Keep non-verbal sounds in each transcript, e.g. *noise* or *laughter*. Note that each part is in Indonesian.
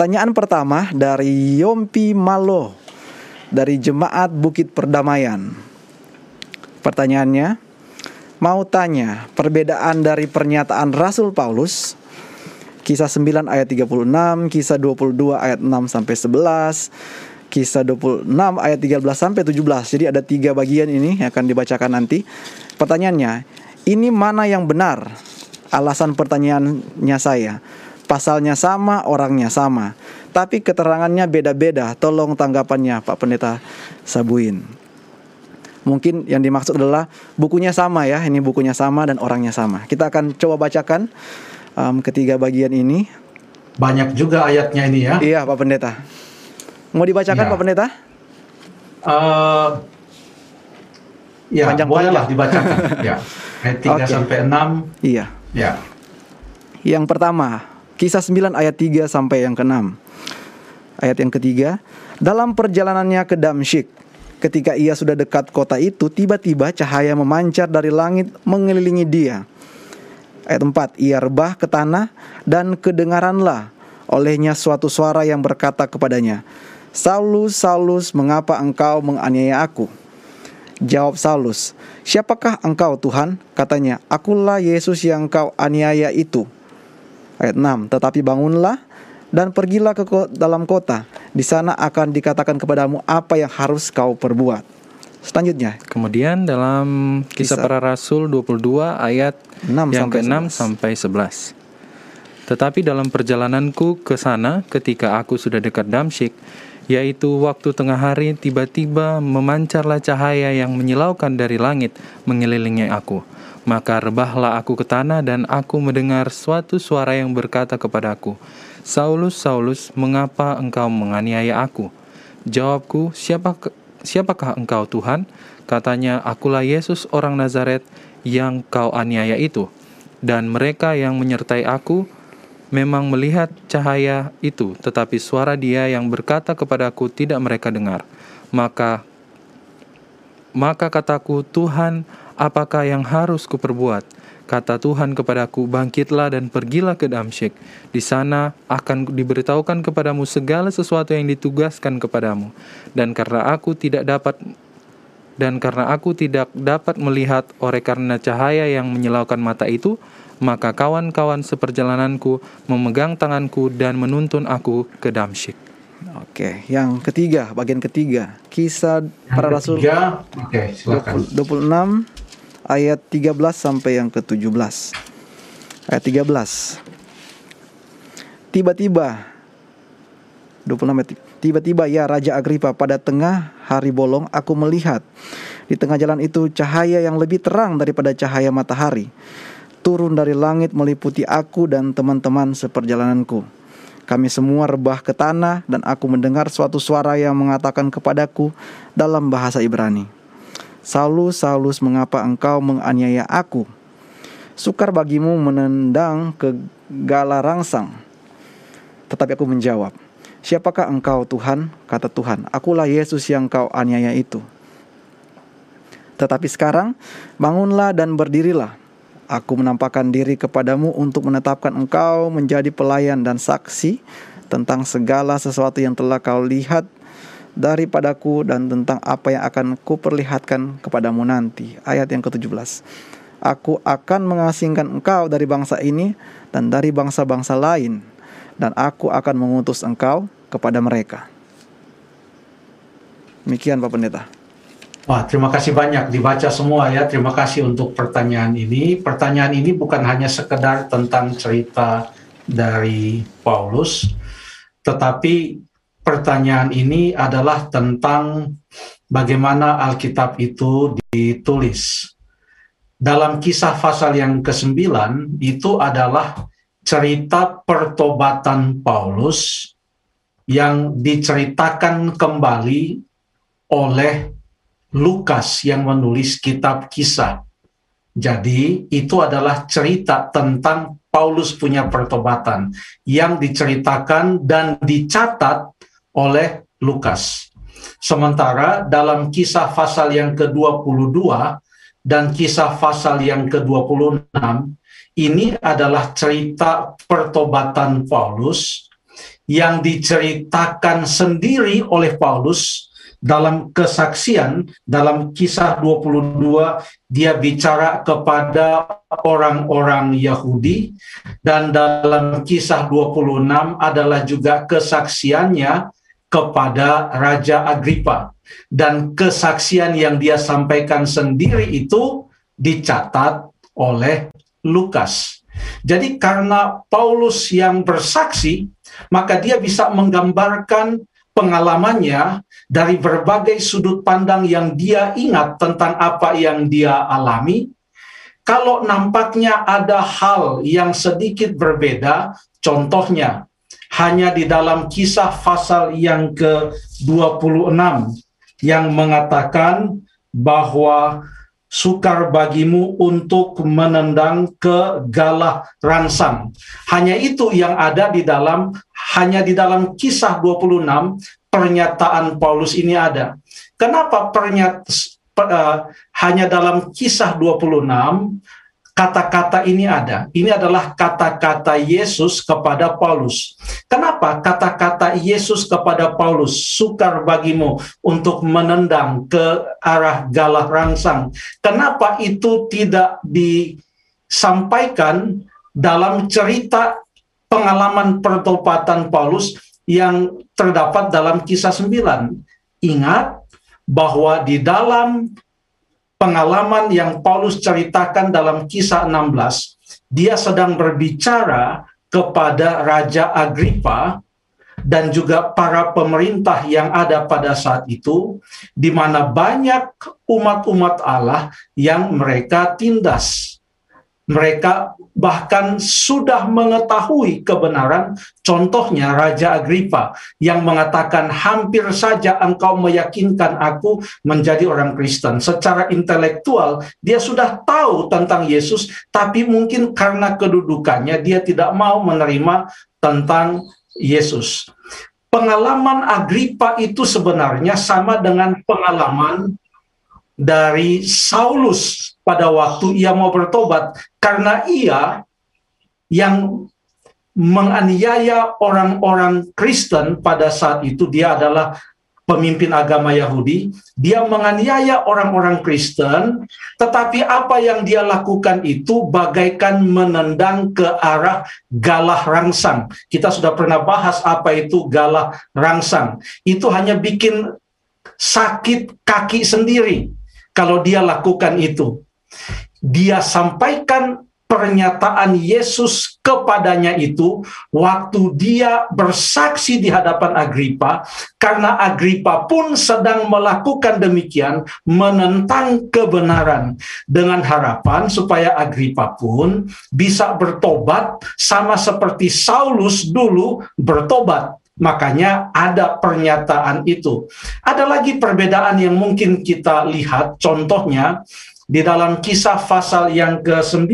Pertanyaan pertama dari Yompi Malo dari Jemaat Bukit Perdamaian. Pertanyaannya, mau tanya perbedaan dari pernyataan Rasul Paulus Kisah 9 ayat 36, Kisah 22 ayat 6 sampai 11, Kisah 26 ayat 13 sampai 17. Jadi ada tiga bagian ini yang akan dibacakan nanti. Pertanyaannya, ini mana yang benar? Alasan pertanyaannya saya. Pasalnya sama, orangnya sama. Tapi keterangannya beda-beda. Tolong tanggapannya Pak Pendeta Sabuin. Mungkin yang dimaksud adalah bukunya sama ya. Ini bukunya sama dan orangnya sama. Kita akan coba bacakan um, ketiga bagian ini. Banyak juga ayatnya ini ya. Iya Pak Pendeta. Mau dibacakan Ya. Pak Pendeta? Eh, ya, Panjang bolehlah dibacakan. ya. Ayat 3 *laughs* Oke. sampai 6. Iya. Ya. Yang pertama, kisah 9 ayat 3 sampai yang ke-6. Ayat yang ketiga, dalam perjalanannya ke Damsyik, ketika ia sudah dekat kota itu, tiba-tiba cahaya memancar dari langit mengelilingi dia. Ayat 4, ia rebah ke tanah dan kedengaranlah olehnya suatu suara yang berkata kepadanya, Saulus, Saulus, mengapa engkau menganiaya aku? Jawab Saulus, "Siapakah engkau, Tuhan?" Katanya, "Akulah Yesus yang kau aniaya itu." Ayat 6, "Tetapi bangunlah dan pergilah ke ko- dalam kota. Di sana akan dikatakan kepadamu apa yang harus kau perbuat." Selanjutnya, Kemudian dalam kisah, Kisah. para rasul 22 ayat 6 yang sampai ke-6 11. sampai 11. Tetapi dalam perjalananku ke sana ketika aku sudah dekat Damsyik, yaitu waktu tengah hari tiba-tiba memancarlah cahaya yang menyilaukan dari langit mengelilingi aku. Maka rebahlah aku ke tanah dan aku mendengar suatu suara yang berkata kepadaku, Saulus, Saulus, mengapa engkau menganiaya aku? Jawabku, siapa siapakah engkau Tuhan? Katanya, akulah Yesus orang Nazaret yang kau aniaya itu. Dan mereka yang menyertai aku memang melihat cahaya itu, tetapi suara dia yang berkata kepadaku tidak mereka dengar. Maka maka kataku, Tuhan, apakah yang harus kuperbuat? Kata Tuhan kepadaku, bangkitlah dan pergilah ke Damsyik. Di sana akan diberitahukan kepadamu segala sesuatu yang ditugaskan kepadamu. Dan karena aku tidak dapat dan karena aku tidak dapat melihat oleh karena cahaya yang menyilaukan mata itu, maka kawan-kawan seperjalananku memegang tanganku dan menuntun aku ke Damsyik. oke, yang ketiga, bagian ketiga, kisah Yang para rasul oke, silakan. 26 ayat 13 sampai yang ke-17. Ayat 13. Tiba-tiba 26 ayat Tiba-tiba ya Raja Agripa pada tengah hari bolong aku melihat di tengah jalan itu cahaya yang lebih terang daripada cahaya matahari turun dari langit meliputi aku dan teman-teman seperjalananku. Kami semua rebah ke tanah dan aku mendengar suatu suara yang mengatakan kepadaku dalam bahasa Ibrani. Saulus, mengapa engkau menganiaya aku? Sukar bagimu menendang ke gala rangsang. Tetapi aku menjawab, Siapakah engkau Tuhan? Kata Tuhan, Akulah Yesus yang kau aniaya itu. Tetapi sekarang, bangunlah dan berdirilah. Aku menampakkan diri kepadamu untuk menetapkan engkau menjadi pelayan dan saksi tentang segala sesuatu yang telah kau lihat daripadaku dan tentang apa yang akan kuperlihatkan kepadamu nanti. Ayat yang ke-17. Aku akan mengasingkan engkau dari bangsa ini dan dari bangsa-bangsa lain dan aku akan mengutus engkau kepada mereka. Demikian Pak Pendeta. Wah, terima kasih banyak dibaca semua ya. Terima kasih untuk pertanyaan ini. Pertanyaan ini bukan hanya sekedar tentang cerita dari Paulus, tetapi pertanyaan ini adalah tentang bagaimana Alkitab itu ditulis. Dalam kisah pasal yang ke-9 itu adalah cerita pertobatan Paulus yang diceritakan kembali oleh Lukas yang menulis kitab kisah. Jadi itu adalah cerita tentang Paulus punya pertobatan yang diceritakan dan dicatat oleh Lukas. Sementara dalam kisah pasal yang ke-22 dan kisah pasal yang ke-26 ini adalah cerita pertobatan Paulus yang diceritakan sendiri oleh Paulus dalam kesaksian dalam kisah 22 dia bicara kepada orang-orang Yahudi dan dalam kisah 26 adalah juga kesaksiannya kepada Raja Agripa dan kesaksian yang dia sampaikan sendiri itu dicatat oleh Lukas. Jadi karena Paulus yang bersaksi, maka dia bisa menggambarkan pengalamannya dari berbagai sudut pandang yang dia ingat tentang apa yang dia alami. Kalau nampaknya ada hal yang sedikit berbeda, contohnya hanya di dalam kisah pasal yang ke-26 yang mengatakan bahwa sukar bagimu untuk menendang ke galah rangsang. Hanya itu yang ada di dalam hanya di dalam kisah 26 pernyataan Paulus ini ada. Kenapa pernyata uh, hanya dalam kisah 26 kata-kata ini ada. Ini adalah kata-kata Yesus kepada Paulus. Kenapa kata-kata Yesus kepada Paulus sukar bagimu untuk menendang ke arah galah rangsang? Kenapa itu tidak disampaikan dalam cerita pengalaman pertobatan Paulus yang terdapat dalam kisah 9? Ingat bahwa di dalam pengalaman yang Paulus ceritakan dalam kisah 16, dia sedang berbicara kepada Raja Agripa dan juga para pemerintah yang ada pada saat itu, di mana banyak umat-umat Allah yang mereka tindas. Mereka bahkan sudah mengetahui kebenaran, contohnya Raja Agripa yang mengatakan hampir saja engkau meyakinkan aku menjadi orang Kristen. Secara intelektual dia sudah tahu tentang Yesus, tapi mungkin karena kedudukannya dia tidak mau menerima tentang Yesus. Pengalaman Agripa itu sebenarnya sama dengan pengalaman dari Saulus pada waktu ia mau bertobat karena ia yang menganiaya orang-orang Kristen pada saat itu dia adalah pemimpin agama Yahudi, dia menganiaya orang-orang Kristen, tetapi apa yang dia lakukan itu bagaikan menendang ke arah galah rangsang. Kita sudah pernah bahas apa itu galah rangsang. Itu hanya bikin sakit kaki sendiri kalau dia lakukan itu. Dia sampaikan pernyataan Yesus kepadanya itu waktu dia bersaksi di hadapan Agripa karena Agripa pun sedang melakukan demikian menentang kebenaran dengan harapan supaya Agripa pun bisa bertobat sama seperti Saulus dulu bertobat Makanya ada pernyataan itu. Ada lagi perbedaan yang mungkin kita lihat, contohnya di dalam kisah pasal yang ke-9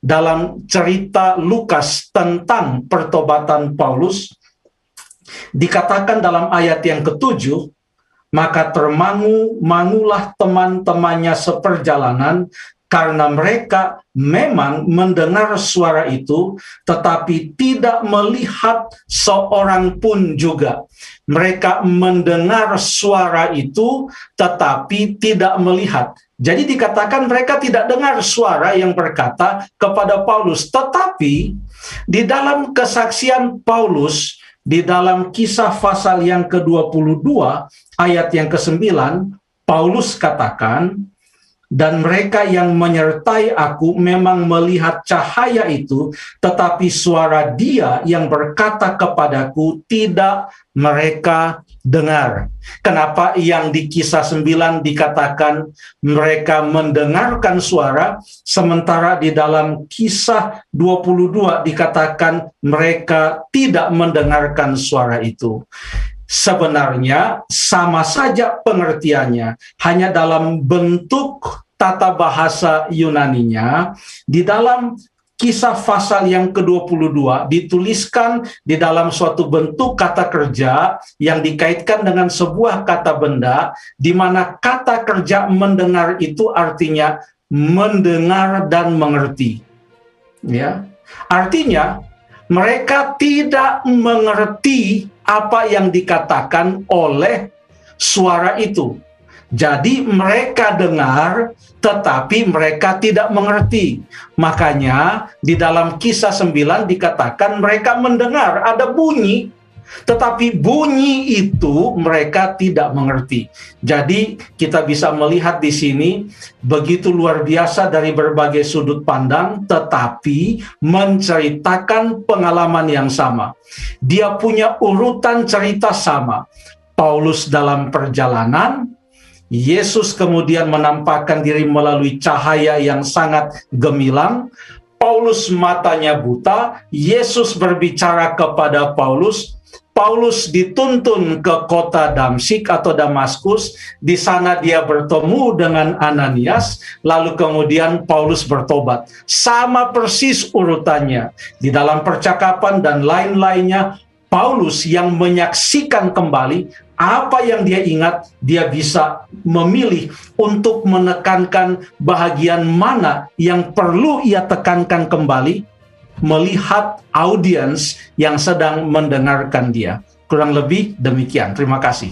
dalam cerita Lukas tentang pertobatan Paulus dikatakan dalam ayat yang ketujuh maka termangu mangulah teman-temannya seperjalanan karena mereka memang mendengar suara itu, tetapi tidak melihat seorang pun juga. Mereka mendengar suara itu, tetapi tidak melihat. Jadi dikatakan mereka tidak dengar suara yang berkata kepada Paulus, tetapi di dalam kesaksian Paulus, di dalam kisah pasal yang ke-22, ayat yang ke-9, Paulus katakan, dan mereka yang menyertai aku memang melihat cahaya itu, tetapi suara Dia yang berkata kepadaku tidak mereka dengar. Kenapa yang di kisah 9 dikatakan mereka mendengarkan suara, sementara di dalam kisah 22 dikatakan mereka tidak mendengarkan suara itu sebenarnya sama saja pengertiannya, hanya dalam bentuk tata bahasa Yunaninya di dalam kisah pasal yang ke-22 dituliskan di dalam suatu bentuk kata kerja yang dikaitkan dengan sebuah kata benda di mana kata kerja mendengar itu artinya mendengar dan mengerti. Ya. Artinya mereka tidak mengerti apa yang dikatakan oleh suara itu. Jadi mereka dengar tetapi mereka tidak mengerti. Makanya di dalam kisah 9 dikatakan mereka mendengar ada bunyi tetapi bunyi itu mereka tidak mengerti. Jadi kita bisa melihat di sini begitu luar biasa dari berbagai sudut pandang tetapi menceritakan pengalaman yang sama. Dia punya urutan cerita sama. Paulus dalam perjalanan, Yesus kemudian menampakkan diri melalui cahaya yang sangat gemilang. Paulus matanya buta, Yesus berbicara kepada Paulus, Paulus dituntun ke kota Damsik atau Damaskus. Di sana dia bertemu dengan Ananias, lalu kemudian Paulus bertobat. Sama persis urutannya. Di dalam percakapan dan lain-lainnya, Paulus yang menyaksikan kembali apa yang dia ingat, dia bisa memilih untuk menekankan bahagian mana yang perlu ia tekankan kembali, melihat audiens yang sedang mendengarkan dia. Kurang lebih demikian. Terima kasih.